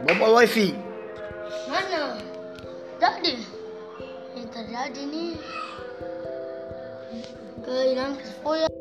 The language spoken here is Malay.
Bawa wifi. Mana? Tak ada. Yang terjadi ni. Kehilangan kesepoyan.